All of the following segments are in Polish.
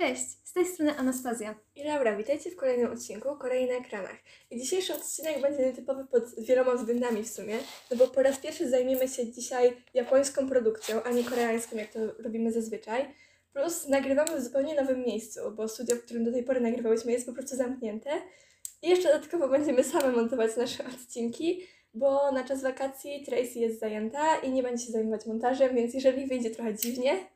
Cześć, z tej strony Anastazja. I Laura, witajcie w kolejnym odcinku Korei na ekranach. I dzisiejszy odcinek będzie nietypowy pod wieloma względami w sumie, no bo po raz pierwszy zajmiemy się dzisiaj japońską produkcją, a nie koreańską, jak to robimy zazwyczaj. Plus nagrywamy w zupełnie nowym miejscu, bo studio, w którym do tej pory nagrywałyśmy jest po prostu zamknięte. I jeszcze dodatkowo będziemy same montować nasze odcinki, bo na czas wakacji Tracy jest zajęta i nie będzie się zajmować montażem, więc jeżeli wyjdzie trochę dziwnie,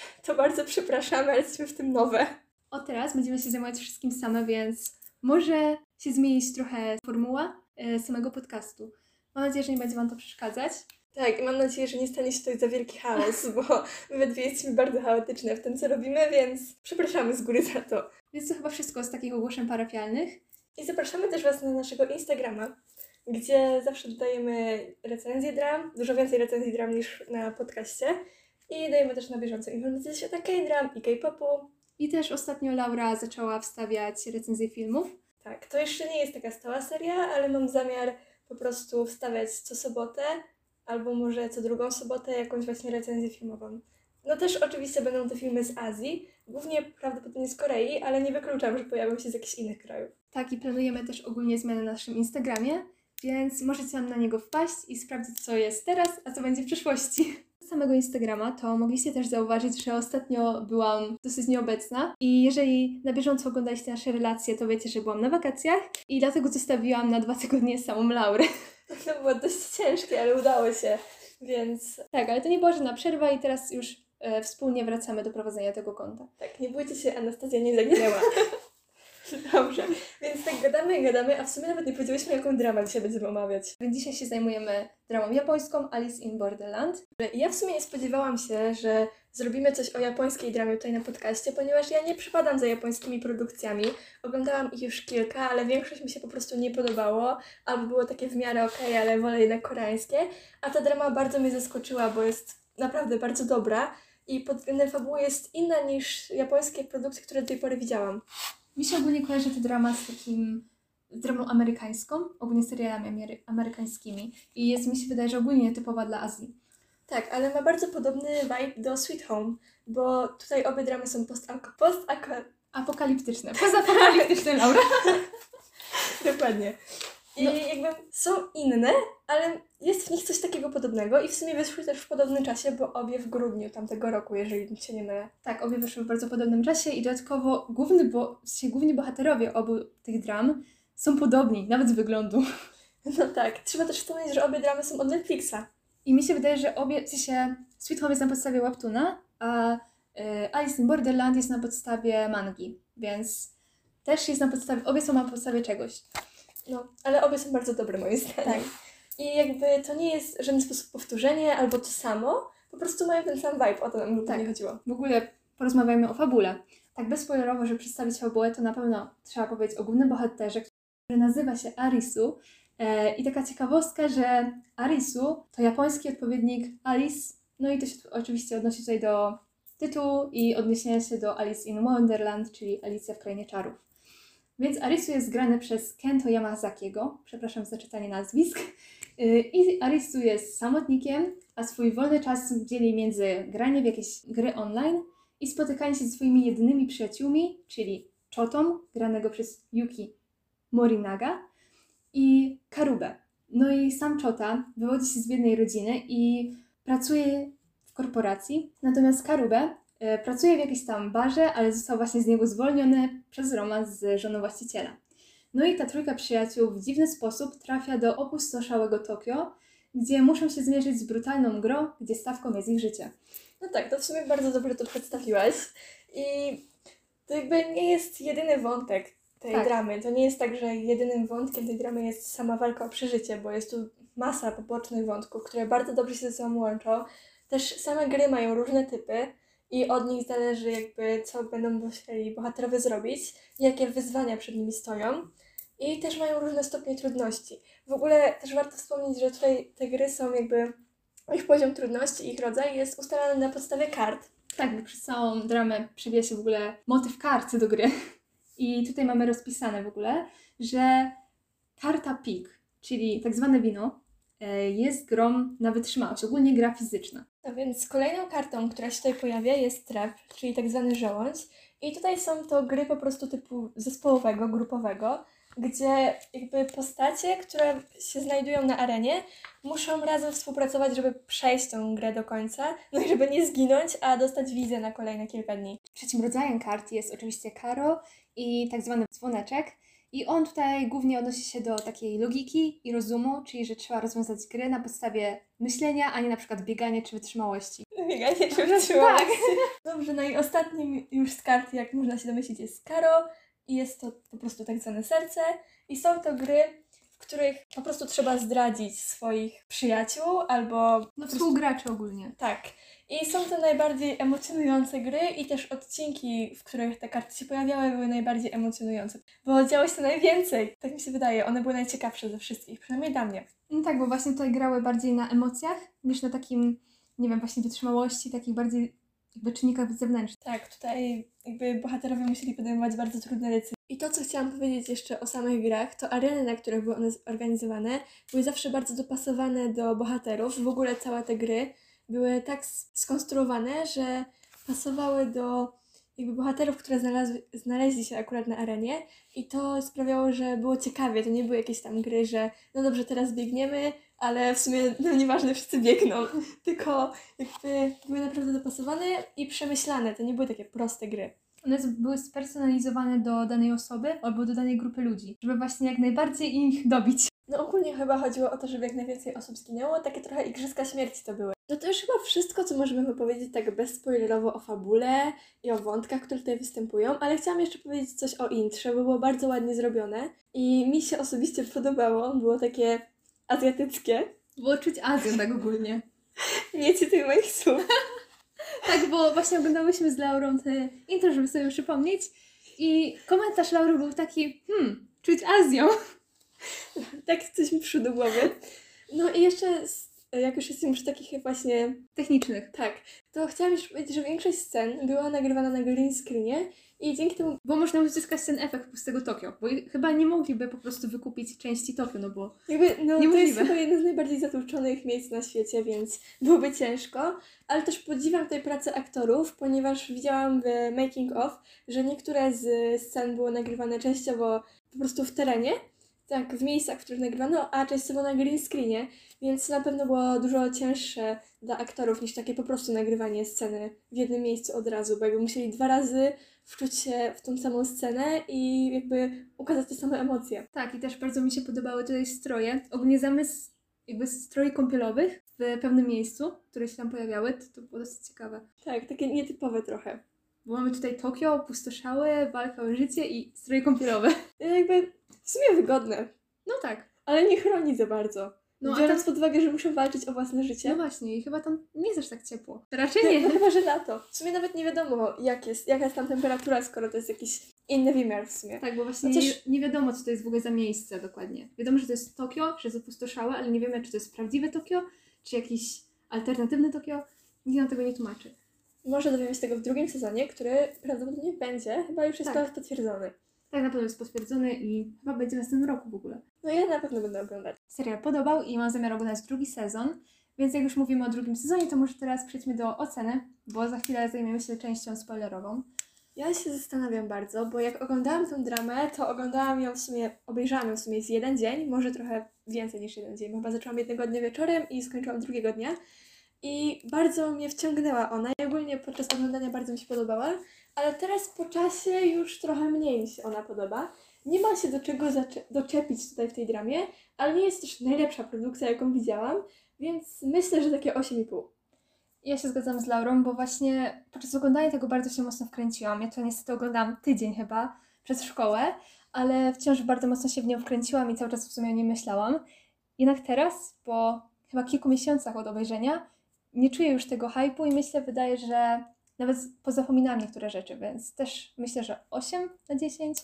to bardzo przepraszamy, ale jesteśmy w tym nowe. Od teraz będziemy się zajmować wszystkim same, więc może się zmienić trochę formuła e, samego podcastu. Mam nadzieję, że nie będzie Wam to przeszkadzać. Tak, i mam nadzieję, że nie stanie się to za wielki chaos, bo my dwie jesteśmy bardzo chaotyczne w tym, co robimy, więc przepraszamy z góry za to. Więc to chyba wszystko z takich ogłoszeń parafialnych. I zapraszamy też Was na naszego Instagrama, gdzie zawsze dodajemy recenzje dram, dużo więcej recenzji dram niż na podcaście. I dajemy też na bieżąco informacje ze świata K-dram i K-popu. I też ostatnio Laura zaczęła wstawiać recenzje filmów. Tak, to jeszcze nie jest taka stała seria, ale mam zamiar po prostu wstawiać co sobotę, albo może co drugą sobotę jakąś właśnie recenzję filmową. No też oczywiście będą to filmy z Azji, głównie prawdopodobnie z Korei, ale nie wykluczam, że pojawią się z jakichś innych krajów. Tak, i planujemy też ogólnie zmiany na naszym Instagramie, więc możecie nam na niego wpaść i sprawdzić, co jest teraz, a co będzie w przyszłości. Samego Instagrama to mogliście też zauważyć, że ostatnio byłam dosyć nieobecna i jeżeli na bieżąco oglądaliście nasze relacje, to wiecie, że byłam na wakacjach i dlatego zostawiłam na dwa tygodnie samą Laurę. To było dość ciężkie, ale udało się, więc Tak, ale to nie była żadna przerwa i teraz już e, wspólnie wracamy do prowadzenia tego konta. tak, nie bójcie się, Anastazja nie zaginęła. Dobrze, więc tak gadamy i gadamy, a w sumie nawet nie powiedzieliśmy, jaką dramę dzisiaj będziemy omawiać. Więc dzisiaj się zajmujemy dramą japońską Alice in Borderland. Ja w sumie nie spodziewałam się, że zrobimy coś o japońskiej dramie tutaj na podcaście, ponieważ ja nie przypadam za japońskimi produkcjami. Oglądałam ich już kilka, ale większość mi się po prostu nie podobało, albo było takie w miarę okej, ale wolę jednak koreańskie. A ta drama bardzo mnie zaskoczyła, bo jest naprawdę bardzo dobra i pod względem fabuły jest inna niż japońskie produkcje, które do tej pory widziałam. Mi się ogólnie kojarzy ta drama z takim z dramą amerykańską, ogólnie serialami amery- amerykańskimi i jest mi się wydaje, że ogólnie typowa dla Azji. Tak, ale ma bardzo podobny vibe do Sweet Home, bo tutaj obie dramy są post-ako... post-ako... Apokaliptyczne. Pozapokaliptyczne, Laura. Dokładnie. I No. jakby są inne, ale jest w nich coś takiego podobnego i w sumie wyszły też w podobnym czasie, bo obie w grudniu tamtego roku, jeżeli się nie mylę. Tak, obie wyszły w bardzo podobnym czasie i dodatkowo główny bo, sensie główni bohaterowie obu tych dram są podobni, nawet z wyglądu. No tak, trzeba też wspomnieć, że obie dramy są od Netflixa. I mi się wydaje, że obie, w sensie Sweet Home jest na podstawie webtoona, a y, Alice in Borderland jest na podstawie mangi, więc też jest na podstawie, obie są na podstawie czegoś. No, ale obie są bardzo dobre moim zdaniem. Tak. I jakby to nie jest w żaden sposób powtórzenie albo to samo, po prostu mają ten sam vibe, o to nam Tak. nie chodziło. W ogóle porozmawiajmy o fabule. Tak bezspoilerowo, żeby przedstawić fabułę, to na pewno trzeba powiedzieć o głównym bohaterze, który nazywa się Arisu. E, I taka ciekawostka, że Arisu to japoński odpowiednik Alice, no i to się oczywiście odnosi tutaj do tytułu i odniesienia się do Alice in Wonderland, czyli Alicja w Krainie Czarów. Więc Arisu jest grany przez Kento Yamazakiego, przepraszam za czytanie nazwisk. Y, I Arisu jest samotnikiem, a swój wolny czas dzieli między graniem w jakieś gry online i spotykanie się ze swoimi jedynymi przyjaciółmi, czyli Chotą, granego przez Yuki Morinaga i Karubę. No i sam Chota wywodzi się z biednej rodziny i pracuje w korporacji, natomiast Karubę pracuje w jakiejś tam barze, ale został właśnie z niego zwolniony przez romans z żoną właściciela. No i ta trójka przyjaciół w dziwny sposób trafia do opustoszałego Tokio, gdzie muszą się zmierzyć z brutalną grą, gdzie stawką jest ich życie. No tak, to w sumie bardzo dobrze to przedstawiłaś. I to jakby nie jest jedyny wątek tej Tak. dramy. To nie jest tak, że jedynym wątkiem tej dramy jest sama walka o przeżycie, bo jest tu masa pobocznych wątków, które bardzo dobrze się ze sobą łączą. Też same gry mają różne typy i od nich zależy jakby co będą musieli bohaterowie zrobić, jakie wyzwania przed nimi stoją. I też mają różne stopnie trudności. W ogóle też warto wspomnieć, że tutaj te gry są jakby ich poziom trudności, ich rodzaj jest ustalany na podstawie kart. Tak, przez całą dramę przewija się w ogóle motyw kart do gry. I tutaj mamy rozpisane w ogóle, że karta pik, czyli tak zwane wino, e, jest grą na wytrzymałość, ogólnie gra fizyczna. No więc kolejną kartą, która się tutaj pojawia jest trap, czyli tak zwany żołądź. I tutaj są to gry po prostu typu zespołowego, grupowego, gdzie jakby postacie, które się znajdują na arenie, muszą razem współpracować, żeby przejść tą grę do końca, no i żeby nie zginąć, a dostać wizę na kolejne kilka dni. Trzecim rodzajem kart jest oczywiście karo i tak zwany dzwoneczek. I on tutaj głównie odnosi się do takiej logiki i rozumu, czyli że trzeba rozwiązać gry na podstawie myślenia, a nie na przykład biegania czy wytrzymałości. Bieganie czy wytrzymałość. Dobrze, no i ostatnim już z kart, jak można się domyślić, jest Karo i jest to po prostu tak zwane serce. I są to gry, w których po prostu trzeba zdradzić swoich przyjaciół albo... No współgracze ogólnie. Tak. I są to najbardziej emocjonujące gry i też odcinki, w których te karty się pojawiały, były najbardziej emocjonujące. Bo działo się najwięcej. Tak mi się wydaje. One były najciekawsze ze wszystkich, przynajmniej dla mnie. No tak, bo właśnie tutaj grały bardziej na emocjach niż na takim, nie wiem, właśnie wytrzymałości, takich bardziej jakby czynnikach zewnętrznych. Tak, tutaj jakby bohaterowie musieli podejmować bardzo trudne decyzje. I to, co chciałam powiedzieć jeszcze o samych grach, to areny, na których były one zorganizowane, były zawsze bardzo dopasowane do bohaterów. W ogóle całe te gry były tak skonstruowane, że pasowały do jakby bohaterów, które znalazły, znaleźli się akurat na arenie i to sprawiało, że było ciekawie. To nie były jakieś tam gry, że no dobrze, teraz biegniemy, ale w sumie no nieważne, wszyscy biegną. Tylko jakby były naprawdę dopasowane i przemyślane. To nie były takie proste gry. One były spersonalizowane do danej osoby albo do danej grupy ludzi, żeby właśnie jak najbardziej ich dobić. No ogólnie chyba chodziło o to, żeby jak najwięcej osób zginęło. Takie trochę igrzyska śmierci to były. No to już chyba wszystko, co możemy powiedzieć tak bezspoilerowo o fabule i o wątkach, które tutaj występują, ale chciałam jeszcze powiedzieć coś o intrze, bo było bardzo ładnie zrobione i mi się osobiście podobało. Było takie azjatyckie. Było czuć Azję tak ogólnie. Nie cytuj moich słów. Tak, bo właśnie oglądałyśmy z Laurą te intro, żeby sobie przypomnieć i komentarz Laury był taki, hmm, czuć Azją. Tak coś mi przyszło do głowy. No i jeszcze, jak już jesteśmy przy takich właśnie Technicznych. Tak, to chciałam jeszcze powiedzieć, że większość scen była nagrywana na green screenie i dzięki temu, Bo można uzyskać ten efekt pustego Tokio, bo chyba nie mogliby po prostu wykupić części Tokio, no bo jakby, no to jest chyba jedno z najbardziej zatłoczonych miejsc na świecie, więc byłoby ciężko, ale też podziwiam tutaj pracę aktorów, ponieważ widziałam w making of, że niektóre z scen były nagrywane częściowo po prostu w terenie, tak, w miejscach, w których nagrywano, a częściowo na green screenie, więc na pewno było dużo cięższe dla aktorów niż takie po prostu nagrywanie sceny w jednym miejscu od razu, bo jakby musieli dwa razy wczuć się w tą samą scenę i jakby ukazać te same emocje. tak, i też bardzo mi się podobały tutaj stroje. Ogólnie zamysł jakby stroi kąpielowych w pewnym miejscu, które się tam pojawiały, to, to było dosyć ciekawe. Tak, takie nietypowe trochę. Bo mamy tutaj Tokio, opustoszałe, walka o życie i stroje kąpielowe. Jakby w sumie wygodne, No tak. ale nie chroni za bardzo. No, a Biorąc tam- pod uwagę, że muszą walczyć o własne życie. No właśnie, i chyba tam nie jest aż tak ciepło. Raczej No, nie. no chyba, że lato. W sumie nawet nie wiadomo, jak jest, jaka jest tam temperatura, skoro to jest jakiś inny wymiar w sumie. Tak, bo właśnie Chociaż- nie, nie wiadomo, co to jest w ogóle za miejsce dokładnie. Wiadomo, że to jest Tokio, że jest opustoszałe, ale nie wiemy, czy to jest prawdziwe Tokio, czy jakiś alternatywny Tokio. Nikt nam tego nie tłumaczy. Może dowiemy się tego w drugim sezonie, który prawdopodobnie będzie. Chyba już jest Tak. to potwierdzony. Tak na pewno jest potwierdzony i chyba będzie w następnym roku w ogóle. No ja na pewno będę oglądać. Serial podobał i mam zamiar oglądać drugi sezon, więc jak już mówimy o drugim sezonie, to może teraz przejdźmy do oceny, bo za chwilę zajmiemy się częścią spoilerową. Ja się zastanawiam bardzo, bo jak oglądałam tę dramę, to oglądałam ją w sumie, obejrzałam ją w sumie z jeden dzień, może trochę więcej niż jeden dzień, chyba zaczęłam jednego dnia wieczorem i skończyłam drugiego dnia. I bardzo mnie wciągnęła ona i ogólnie podczas oglądania bardzo mi się podobała, ale teraz po czasie już trochę mniej mi się ona podoba. Nie ma się do czego doczepić tutaj w tej dramie, ale nie jest też najlepsza produkcja, jaką widziałam, więc myślę, że takie 8,5. Ja się zgadzam z Laurą, bo właśnie podczas oglądania tego bardzo się mocno wkręciłam. Ja to niestety oglądałam tydzień chyba przez szkołę, ale wciąż bardzo mocno się w nią wkręciłam i cały czas w sumie o niej myślałam. Jednak teraz, po chyba kilku miesiącach od obejrzenia, nie czuję już tego hypu i myślę, wydaje, że nawet pozapominałam niektóre rzeczy, więc też myślę, że 8 na 10.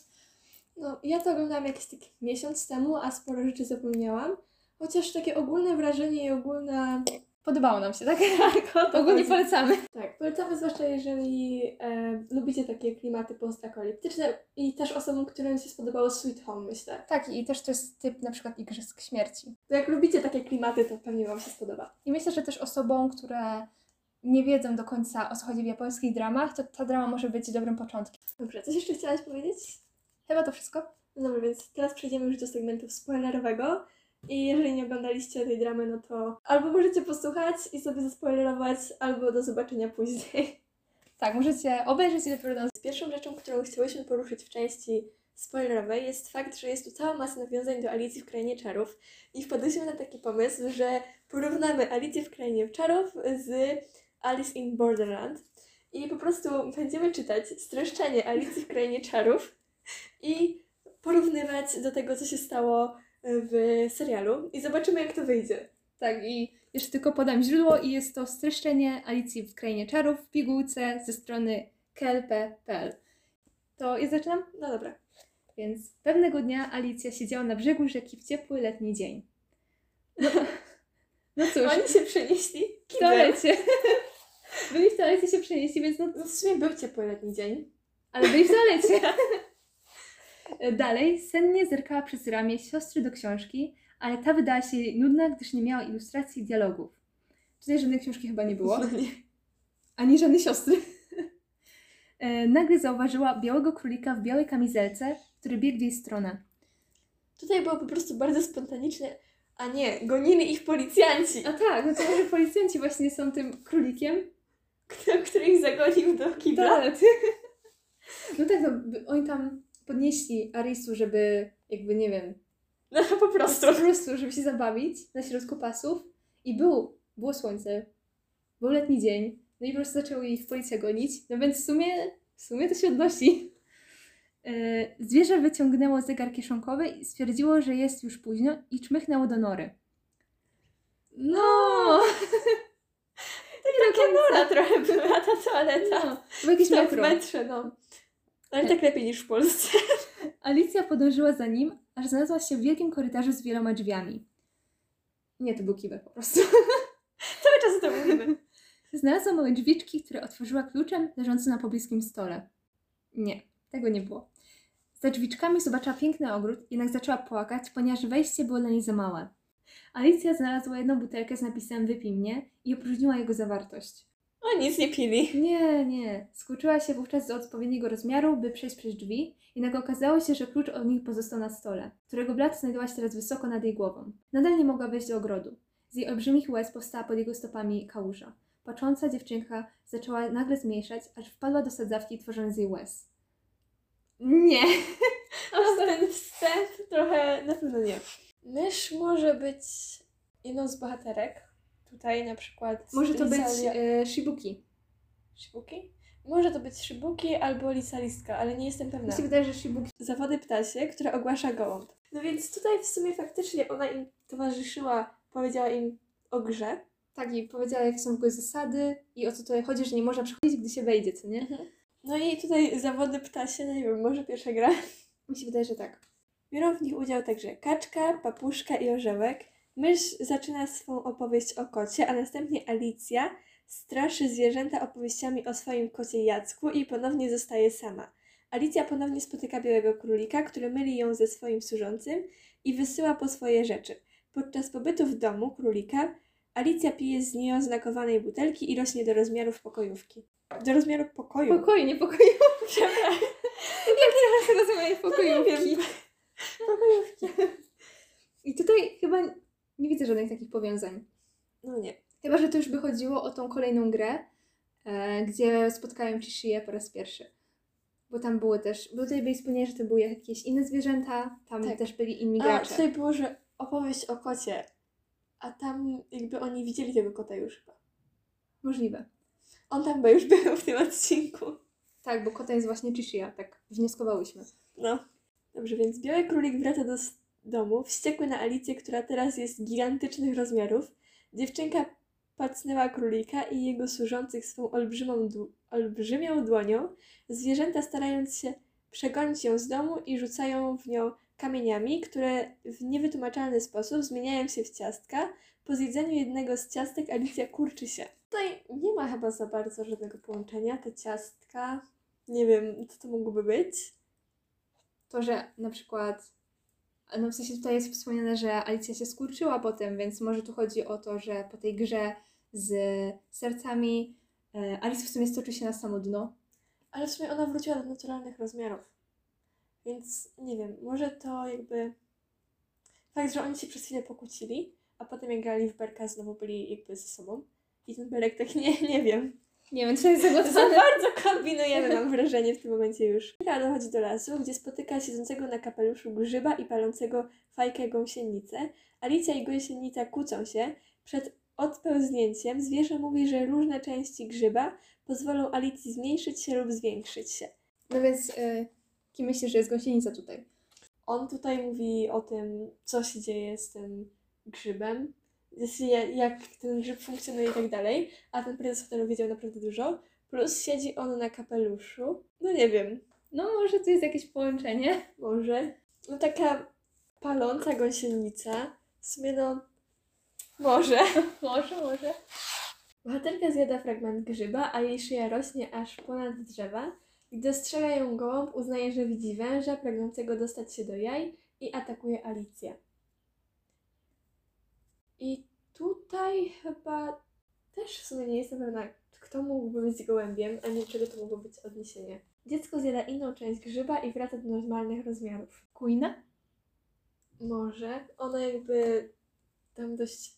No, ja to oglądałam jakiś taki miesiąc temu, a sporo rzeczy zapomniałam. Chociaż takie ogólne wrażenie i ogólna Podobało nam się, tak? Tak, Ogólnie polecamy. Tak, polecamy zwłaszcza jeżeli e, lubicie takie klimaty postapokaliptyczne i też osobom, którym się spodobało Sweet Home, myślę. Tak, i też to jest typ na przykład Igrzysk Śmierci. To jak lubicie takie klimaty, to pewnie Wam się spodoba. I myślę, że też osobom, które nie wiedzą do końca o co chodzi w japońskich dramach, to ta drama może być dobrym początkiem. Dobrze, coś jeszcze chciałaś powiedzieć? Chyba to wszystko. Dobra, więc teraz przejdziemy już do segmentu spoilerowego. I jeżeli nie oglądaliście tej dramy, no to albo możecie posłuchać i sobie zaspoilerować, albo do zobaczenia później. Tak, możecie obejrzeć i dopiero nas. Pierwszą rzeczą, którą chciałyśmy poruszyć w części spoilerowej jest fakt, że jest tu cała masa nawiązań do Alicji w Krainie Czarów i wpadliśmy na taki pomysł, że porównamy Alicję w Krainie Czarów z Alice in Borderland i po prostu będziemy czytać streszczenie Alicji w Krainie Czarów i porównywać do tego, co się stało w serialu i zobaczymy, jak to wyjdzie. Tak, i jeszcze tylko podam źródło i jest to streszczenie Alicji w Krainie Czarów w pigułce ze strony kelp.pl. To ja zaczynam? No dobra. Więc pewnego dnia Alicja siedziała na brzegu rzeki w ciepły letni dzień. No, no cóż, Oni się przenieśli w toalecie. Byli w toalecie się przenieśli, więc no No w sumie był ciepły letni dzień. ale byli w toalecie. Dalej, sennie zerkała przez ramię siostry do książki, ale ta wydała się jej nudna, gdyż nie miała ilustracji i dialogów. Tutaj żadnej książki chyba nie było, ani żadnej siostry. E, Nagle zauważyła białego królika w białej kamizelce, który biegł w jej stronę. Tutaj było po prostu bardzo spontaniczne, a nie, gonili ich policjanci, A tak, no to może policjanci właśnie są tym królikiem. który ich zagonił do kibla. Toalety. No tak, no, oni tam podnieśli Arisu, żeby jakby, nie wiem, No po prostu. po prostu, żeby się zabawić na środku pasów i był, było słońce, był letni dzień, no i po prostu zaczęły ich policja gonić, no więc w sumie, w sumie to się odnosi. E, Zwierzę wyciągnęło zegar kieszonkowy i stwierdziło, że jest już późno i czmychnęło do nory. No, Nie takie końca. nora trochę była ta toaleta. No, to w metro. metrze, no. Ale tak lepiej niż w Polsce. Alicja podążyła za nim, aż znalazła się w wielkim korytarzu z wieloma drzwiami. Nie, to był kibel po prostu. Cały czas to mówimy. Znalazła małe drzwiczki, które otworzyła kluczem leżący na pobliskim stole. Nie, tego nie było. Za drzwiczkami zobaczyła piękny ogród, jednak zaczęła płakać, ponieważ wejście było dla niej za małe. Alicja znalazła jedną butelkę z napisem Wypij mnie i opróżniła jego zawartość. O, nic nie pili. Nie, nie. Skurczyła się wówczas do odpowiedniego rozmiaru, by przejść przez drzwi, jednak okazało się, że klucz od nich pozostał na stole, którego blat znajdował się teraz wysoko nad jej głową. Nadal nie mogła wejść do ogrodu. Z jej olbrzymich łez powstała pod jego stopami kałuża. Patrząca dziewczynka zaczęła nagle zmniejszać, aż wpadła do sadzawki tworząc z jej łez. Nie! A ten wstęp trochę na pewno nie. Mysz może być jedną z bohaterek. Tutaj na przykład. Może to być e, Shibuki. Shibuki? Może to być Shibuki albo Lisa Listka, ale nie jestem pewna. Mi się wydaje, że Shibuki. Zawody ptasie, które ogłasza gołąb. No więc tutaj w sumie faktycznie ona im towarzyszyła, powiedziała im o grze. Tak, i powiedziała, jakie są w ogóle zasady i o co tutaj chodzi, że nie można przechodzić, gdy się wejdzie, co nie? No i tutaj zawody ptasie, no nie wiem, może pierwsza gra. Mi się wydaje, że tak. Biorą w nich udział także kaczka, papuszka i orzełek. Mysz zaczyna swą opowieść o kocie, a następnie Alicja straszy zwierzęta opowieściami o swoim kocie Jacku i ponownie zostaje sama. Alicja ponownie spotyka białego królika, który myli ją ze swoim służącym i wysyła po swoje rzeczy. Podczas pobytu w domu królika Alicja pije z nieoznakowanej butelki i rośnie do rozmiarów pokojówki. Do rozmiaru pokoju. Pokoju, nie pokoju. Przepraszam. Jak nie rozumieć pokojówki? wiem. Pokojówki. I tutaj chyba nie widzę żadnych takich powiązań. No nie. Chyba, że to już by chodziło o tą kolejną grę, e, gdzie spotkają Chishię po raz pierwszy. Bo tam były też, bo tutaj byli wspomnieli, że to były jakieś inne zwierzęta, tam Tak. też byli inni A gracze. tutaj było, że opowieść o kocie, a tam jakby oni widzieli tego kota już chyba. Możliwe. On tam chyba już był w tym odcinku. Tak, bo kota jest właśnie Chishia, tak wnioskowałyśmy. No. Dobrze, więc Biały Królik wraca do s- domu, wściekły na Alicję, która teraz jest gigantycznych rozmiarów. Dziewczynka pacnęła królika i jego służących swą olbrzymą olbrzymią dłonią. Zwierzęta starając się przegonić ją z domu i rzucają w nią kamieniami, które w niewytłumaczalny sposób zmieniają się w ciastka. Po zjedzeniu jednego z ciastek Alicja kurczy się. Tutaj nie ma chyba za bardzo żadnego połączenia. Te ciastka, nie wiem, co to mogłoby być. To, że na przykład, no w sensie tutaj jest wspomniane, że Alicja się skurczyła potem, więc może tu chodzi o to, że po tej grze z sercami e, w sumie stoczy się na samo dno. Ale w sumie ona wróciła do naturalnych rozmiarów. Więc nie wiem, może to jakby. Fakt, że oni się przez chwilę pokłócili, a potem jak grali w Berka znowu byli jakby ze sobą. I ten Berek tak nie, nie wiem. Nie wiem, to jest Za bardzo kombinujemy, mam wrażenie w tym momencie już. Mira dochodzi do lasu, gdzie spotyka siedzącego na kapeluszu grzyba i palącego fajkę gąsienicę. Alicja i gąsienica kłócą się. Przed odpełznięciem zwierzę mówi, że różne części grzyba pozwolą Alicji zmniejszyć się lub zwiększyć się. No więc, e, kim myślisz, że jest gąsienica tutaj? On tutaj mówi o tym, co się dzieje z tym grzybem, jak- ten grzyb funkcjonuje i tak dalej, a ten prezes hotelu wiedział naprawdę dużo. Plus siedzi on na kapeluszu. No nie wiem, No może tu jest jakieś połączenie. może. No taka paląca gąsienica. W sumie no, może. Może, może. Bohaterka zjada fragment grzyba, a jej szyja rośnie aż ponad drzewa. Gdy dostrzega ją gołąb, uznaje, że widzi węża pragnącego dostać się do jaj i atakuje Alicję. I tutaj chyba też w sumie nie jestem pewna, kto mógłby być gołębiem, a nie czego to mogło być odniesienie. Dziecko zjada inną część grzyba i wraca do normalnych rozmiarów. Kujna? Może. Ona jakby tam dość.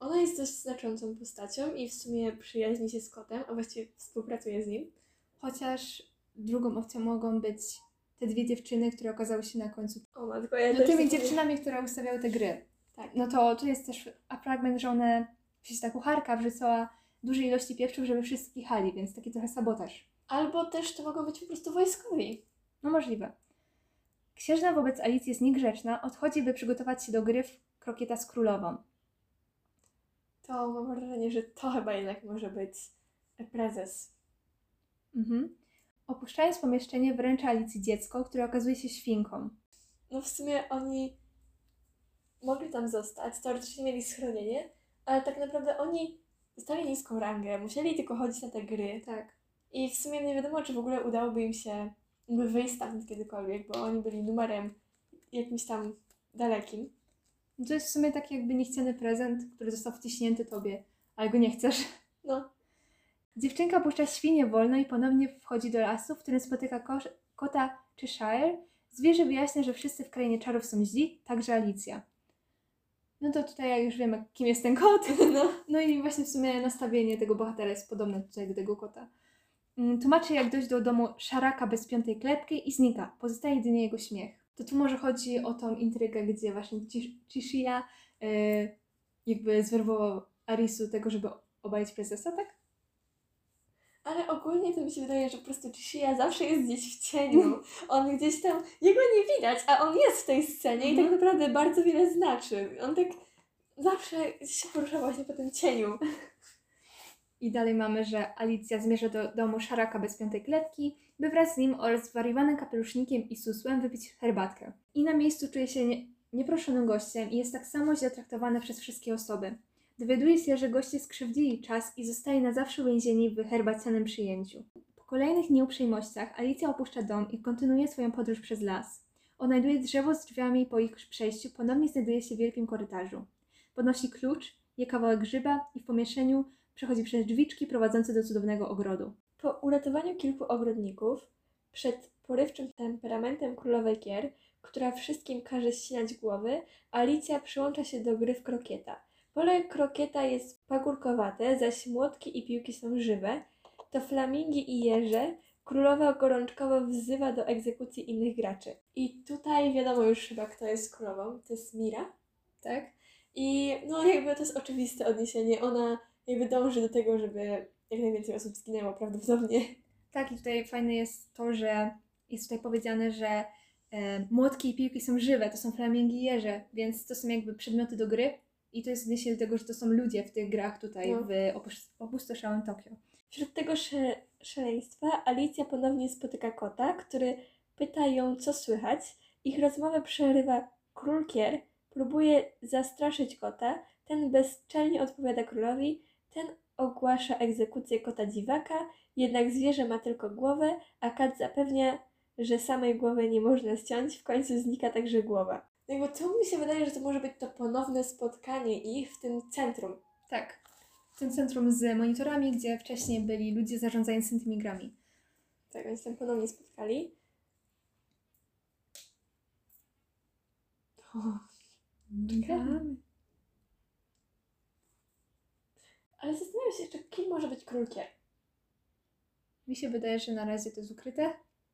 Ona jest dość znaczącą postacią i w sumie przyjaźni się z kotem, a właściwie współpracuje z nim. Chociaż drugą opcją mogą być te dwie dziewczyny, które okazały się na końcu. O matko, ja No też tymi dziewczynami, które ustawiały te gry. Tak. No to tu jest też a fragment, że one, sensie ta kucharka wrzucała duże ilości pieprzów, żeby wszyscy kichali, więc taki trochę sabotaż. Albo też to mogą być po prostu wojskowi. No możliwe. Księżna wobec Alicji jest niegrzeczna, odchodzi, by przygotować się do gry w krokieta z królową. To mam wrażenie, że to chyba jednak może być prezes. Mhm. Opuszczając pomieszczenie, wręcza Alicji dziecko, które okazuje się świnką. No w sumie oni mogli tam zostać, teoretycznie mieli schronienie, ale tak naprawdę oni dostali niską rangę, musieli tylko chodzić na te gry. Tak. I w sumie nie wiadomo, czy w ogóle udałoby im się jakby wyjść stamtąd kiedykolwiek, bo oni byli numerem jakimś tam dalekim. To jest w sumie taki jakby niechciany prezent, który został wciśnięty tobie, ale go nie chcesz. No, Dziewczynka puszcza świnię wolno i ponownie wchodzi do lasu, w którym spotyka kosz, kota Cheshire. Zwierzę wyjaśnia, że wszyscy w krainie czarów są źli, także Alicja. No to tutaj jak już wiemy, kim jest ten kot. no. No i właśnie w sumie nastawienie tego bohatera jest podobne tutaj do tego kota. Mm, Tłumaczy, jak dojść do domu szaraka bez piątej klepki i znika. Pozostaje jedynie jego śmiech. To tu może chodzi o tą intrygę, gdzie właśnie Chish- Chishiya yy, jakby zwerbował Arisu tego, żeby obalić prezesa, tak? Ale ogólnie to mi się wydaje, że po prostu Chishiya zawsze jest gdzieś w cieniu. On gdzieś tam, jego nie widać, a on jest w tej scenie i tak Mhm. naprawdę bardzo wiele znaczy. On tak zawsze się porusza właśnie po tym cieniu. I dalej mamy, że Alicja zmierza do domu szaraka bez piątej kletki, by wraz z nim oraz zwariowanym kapelusznikiem i susłem wypić herbatkę. I na miejscu czuje się nie, nieproszonym gościem i jest tak samo źle traktowany przez wszystkie osoby. Dowiaduje się, że goście skrzywdzili czas i zostaje na zawsze uwięzieni w herbacianym przyjęciu. Po kolejnych nieuprzejmościach Alicja opuszcza dom i kontynuuje swoją podróż przez las. Odnajduje drzewo z drzwiami i po ich przejściu ponownie znajduje się w wielkim korytarzu. Podnosi klucz, je kawałek grzyba i w pomieszczeniu przechodzi przez drzwiczki prowadzące do cudownego ogrodu. Po uratowaniu kilku ogrodników, przed porywczym temperamentem królowej Kier, która wszystkim każe ścinać głowy, Alicja przyłącza się do gry w krokieta. Pole krokieta jest pagórkowate, zaś młotki i piłki są żywe. To flamingi i jeże królowa gorączkowo wzywa do egzekucji innych graczy. I tutaj wiadomo już chyba, kto jest królową. To jest Mira, tak? I no jakby to jest oczywiste odniesienie. Ona jakby dąży do tego, żeby jak najwięcej osób zginęło prawdopodobnie. Tak, i tutaj fajne jest to, że jest tutaj powiedziane, że e, młotki i piłki są żywe, to są flamingi i jeże, więc to są jakby przedmioty do gry i to jest odniesienie do tego, że to są ludzie w tych grach tutaj No. w opusz- opustoszałym Tokio. Wśród tego sze- szaleństwa Alicja ponownie spotyka kota, który pyta ją, co słychać. Ich rozmowę przerywa król Kier, próbuje zastraszyć kota, ten bezczelnie odpowiada królowi, ten ogłasza egzekucję kota dziwaka, jednak zwierzę ma tylko głowę, a kat zapewnia, że samej głowy nie można ściąć, w końcu znika także głowa. Jakby to mi się wydaje, że to może być to ponowne spotkanie ich w tym centrum. Tak. W tym centrum z monitorami, gdzie wcześniej byli ludzie zarządzający tymi grami. Tak, oni się tam ponownie spotkali. O, Czekamy. ale zastanawiam się jeszcze, kim może być król Kier. Mi się wydaje, że na razie to jest ukryte.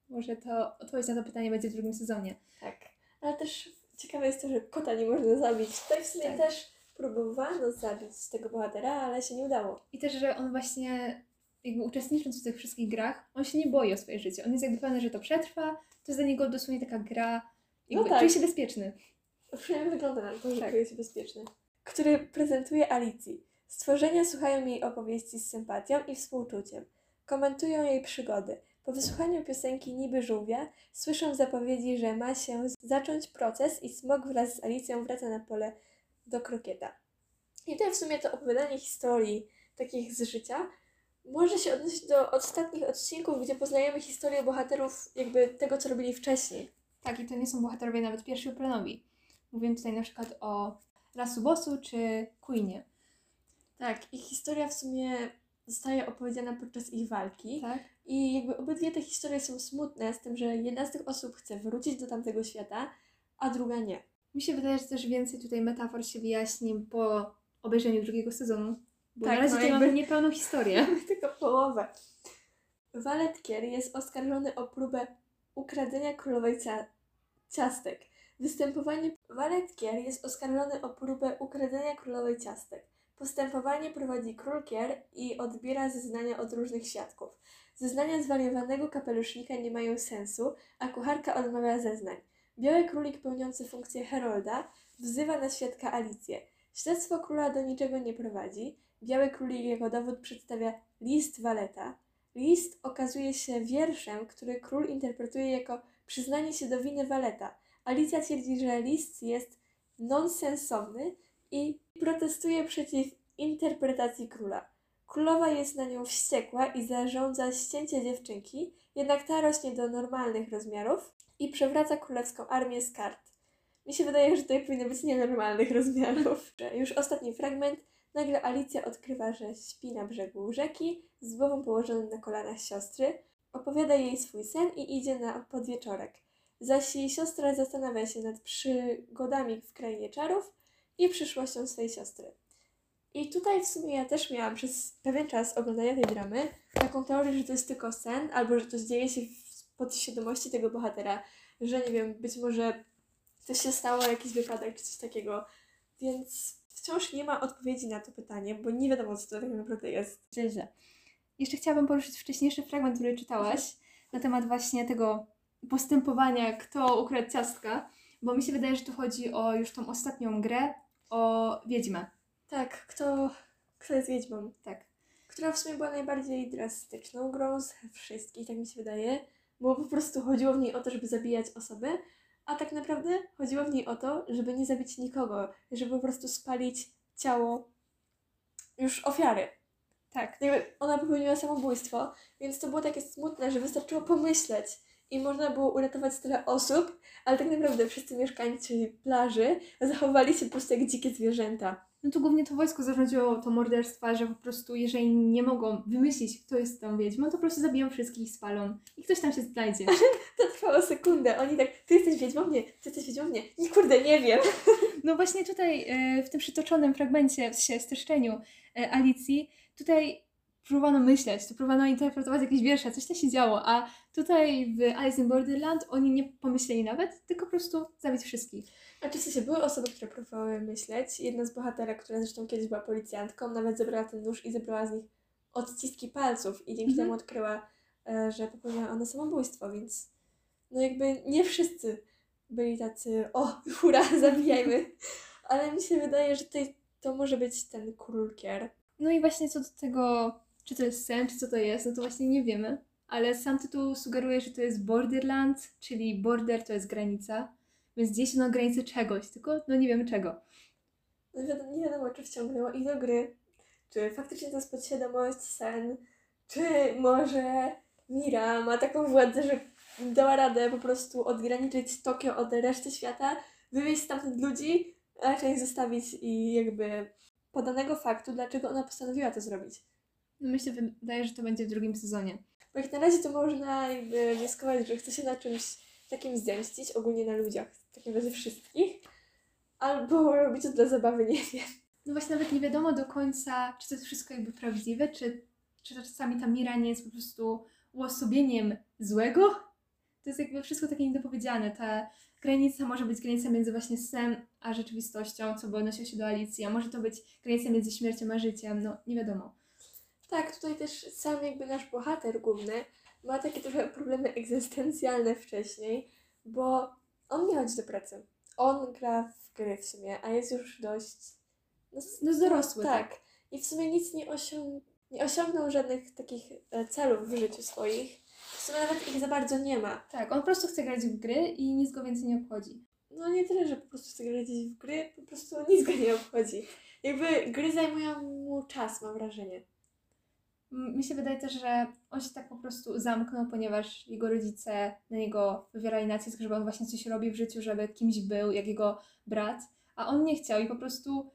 Może to odpowiedź na to pytanie będzie w drugim sezonie. Tak. Ale też ciekawe jest to, że kota nie można zabić. Tutaj w sumie Tak. też próbowano zabić tego bohatera, ale się nie udało. I też, że on właśnie, jakby uczestnicząc w tych wszystkich grach, on się nie boi o swoje życie. On jest jakby pewny, że to przetrwa. To jest dla niego dosłownie taka gra. Jakby No tak. Czuje się bezpieczny. Przynajmniej wygląda na to, że Tak. czuje się bezpieczny. Który prezentuje Alicji. Stworzenia słuchają jej opowieści z sympatią i współczuciem. Komentują jej przygody. Po wysłuchaniu piosenki Niby Żółwia słyszą zapowiedzi, że ma się zacząć proces i Smok wraz z Alicją wraca na pole do krokieta. I tutaj w sumie to opowiadanie historii takich z życia może się odnosić do ostatnich odcinków, gdzie poznajemy historię bohaterów jakby tego, co robili wcześniej. Tak, i to nie są bohaterowie nawet pierwszoplanowi. Mówię tutaj na przykład o Rasubosu czy Queenie. Tak, ich historia w sumie zostaje opowiedziana podczas ich walki. Tak? I jakby obydwie te historie są smutne, z tym, że jedna z tych osób chce wrócić do tamtego świata, a druga nie. Mi się wydaje, że też więcej tutaj metafor się wyjaśni po obejrzeniu drugiego sezonu. Bo Tak, na razie no jakby- mamy niepełną historię. Tylko połowę. Waletkier jest oskarżony o próbę ukradzenia królowej cia- ciastek. Występowanie Waletkier jest oskarżony o próbę ukradzenia królowej ciastek. Postępowanie prowadzi król Kier i odbiera zeznania od różnych świadków. Zeznania zwariowanego kapelusznika nie mają sensu, a kucharka odmawia zeznań. Biały królik pełniący funkcję herolda wzywa na świadka Alicję. Śledztwo króla do niczego nie prowadzi. Biały królik jako dowód przedstawia list Waleta. List okazuje się wierszem, który król interpretuje jako przyznanie się do winy Waleta. Alicja twierdzi, że list jest nonsensowny i protestuje przeciw interpretacji króla. Królowa jest na nią wściekła i zarządza ścięcie dziewczynki, jednak ta rośnie do normalnych rozmiarów i przewraca królewską armię z kart. Mi się wydaje, że tutaj powinno być nienormalnych rozmiarów. Już ostatni fragment. Nagle Alicja odkrywa, że śpi na brzegu rzeki z głową położoną na kolanach siostry. Opowiada jej swój sen i idzie na podwieczorek. Zaś jej siostra zastanawia się nad przygodami w krainie czarów i przyszłością swojej siostry. I tutaj w sumie ja też miałam przez pewien czas oglądania tej dramy taką teorię, że to jest tylko sen, albo że to dzieje się w podświadomości tego bohatera, że nie wiem, być może coś się stało, jakiś wypadek czy coś takiego. Więc wciąż nie ma odpowiedzi na to pytanie, bo nie wiadomo, co to tak naprawdę jest. Źle. Jeszcze chciałabym poruszyć wcześniejszy fragment, który czytałaś na temat właśnie tego postępowania, kto ukradł ciastka, bo mi się wydaje, że tu chodzi o już tą ostatnią grę, o Wiedźmę. Tak, kto, kto jest wiedźmą? Tak. Która w sumie była najbardziej drastyczną grą z wszystkich, tak mi się wydaje, bo po prostu chodziło w niej o to, żeby zabijać osoby, a tak naprawdę chodziło w niej o to, żeby nie zabić nikogo, żeby po prostu spalić ciało już ofiary. Tak. Jakby ona popełniła samobójstwo, więc to było takie smutne, że wystarczyło pomyśleć i można było uratować tyle osób, ale tak naprawdę wszyscy mieszkańcy plaży zachowali się po prostu jak dzikie zwierzęta. No tu głównie to wojsko zarządziło to morderstwa, że po prostu jeżeli nie mogą wymyślić, kto jest tą wiedźmą, to po prostu zabiją wszystkich, spalą i ktoś tam się znajdzie. To trwało sekundę. Oni tak, ty jesteś wiedźmą? Nie. Ty jesteś wiedźmą? Nie. Nie, kurde, nie wiem. No właśnie tutaj e, w tym przytoczonym fragmencie, w streszczeniu e, Alicji, tutaj próbowano myśleć, tu próbowano interpretować jakieś wiersze, coś tam się działo, a tutaj w Alice in Borderland oni nie pomyśleli nawet, tylko po prostu zabić wszystkich. A czy w sensie były osoby, które próbowały myśleć? Jedna z bohaterek, która zresztą kiedyś była policjantką, nawet zebrała ten nóż i zebrała z nich odciski palców i dzięki Mhm. temu odkryła, e, że popełniła ona samobójstwo, więc no jakby nie wszyscy byli tacy, o, hura, zabijajmy. Ale mi się wydaje, że tutaj to może być ten król Kier. No i właśnie co do tego czy to jest sen, czy co to jest, no to właśnie nie wiemy. Ale sam tytuł sugeruje, że to jest Borderland, czyli border to jest granica, więc gdzieś na granicy czegoś, tylko no nie wiemy czego. No nie wiadomo, czy wciągnęło ich do gry, czy faktycznie to jest podświadomość, sen, czy może Mira ma taką władzę, że dała radę po prostu odgraniczyć Tokio od reszty świata, wywieźć stamtąd ludzi, a ich zostawić i jakby podanego faktu, dlaczego ona postanowiła to zrobić. Się wydaje, że to będzie w drugim sezonie. Bo jak na razie to można jakby wnioskować, że chce się na czymś takim zemścić, ogólnie na ludziach, w takim razie wszystkich, albo robić to dla zabawy, nie wiem. No właśnie nawet nie wiadomo do końca, czy to jest wszystko jakby prawdziwe, czy, czy to czasami ta Mira nie jest po prostu uosobieniem złego. To jest jakby wszystko takie niedopowiedziane. Ta granica może być granica między właśnie snem a rzeczywistością, co by odnosiło się do Alicji, a może to być granica między śmiercią a życiem, no nie wiadomo. Tak, tutaj też sam jakby nasz bohater główny ma takie trochę problemy egzystencjalne wcześniej, bo on nie chodzi do pracy. On gra w gry w sumie, a jest już dość... No, No dorosły, tak. I w sumie nic nie, osiąg... nie osiągnął żadnych takich e, celów w życiu swoich. W sumie nawet ich za bardzo nie ma. Tak, on po prostu chce grać w gry i nic go więcej nie obchodzi. No nie tyle, że po prostu chce grać w gry, po prostu nic go nie obchodzi. Jakby gry zajmują mu czas, mam wrażenie. Mi się wydaje też, że on się tak po prostu zamknął, ponieważ jego rodzice na niego wywierali nacisk, żeby on właśnie coś robił w życiu, żeby kimś był, jak jego brat, a on nie chciał i po prostu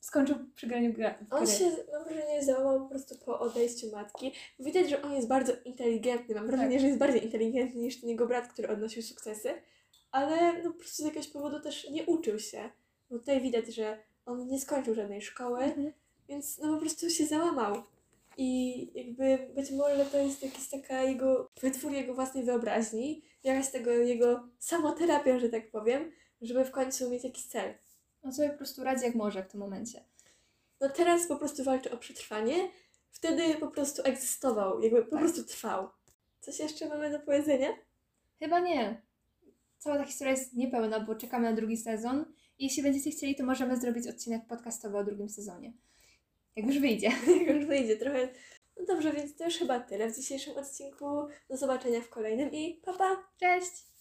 skończył przy graniu gra- On się, mam wrażenie, załamał po prostu po odejściu matki. Widać, że on jest bardzo inteligentny. Mam wrażenie, Tak. że jest bardziej inteligentny niż ten jego brat, który odnosił sukcesy. Ale no po prostu z jakiegoś powodu też nie uczył się. Bo tutaj widać, że on nie skończył żadnej szkoły, Mhm. więc no po prostu się załamał. I jakby być może to jest jakaś taka jego, wytwór jego własnej wyobraźni, jakaś tego jego samoterapia, że tak powiem, żeby w końcu mieć jakiś cel. On sobie po prostu radzi jak może w tym momencie. No teraz po prostu walczy o przetrwanie, wtedy po prostu egzystował, jakby po Tak. prostu trwał. Coś jeszcze mamy do powiedzenia? Chyba nie. Cała ta historia jest niepełna, bo czekamy na drugi sezon. I jeśli będziecie chcieli, to możemy zrobić odcinek podcastowy o drugim sezonie. Jak już wyjdzie. Jak już wyjdzie trochę. No dobrze, więc to już chyba tyle w dzisiejszym odcinku. Do zobaczenia w kolejnym i pa pa! Cześć!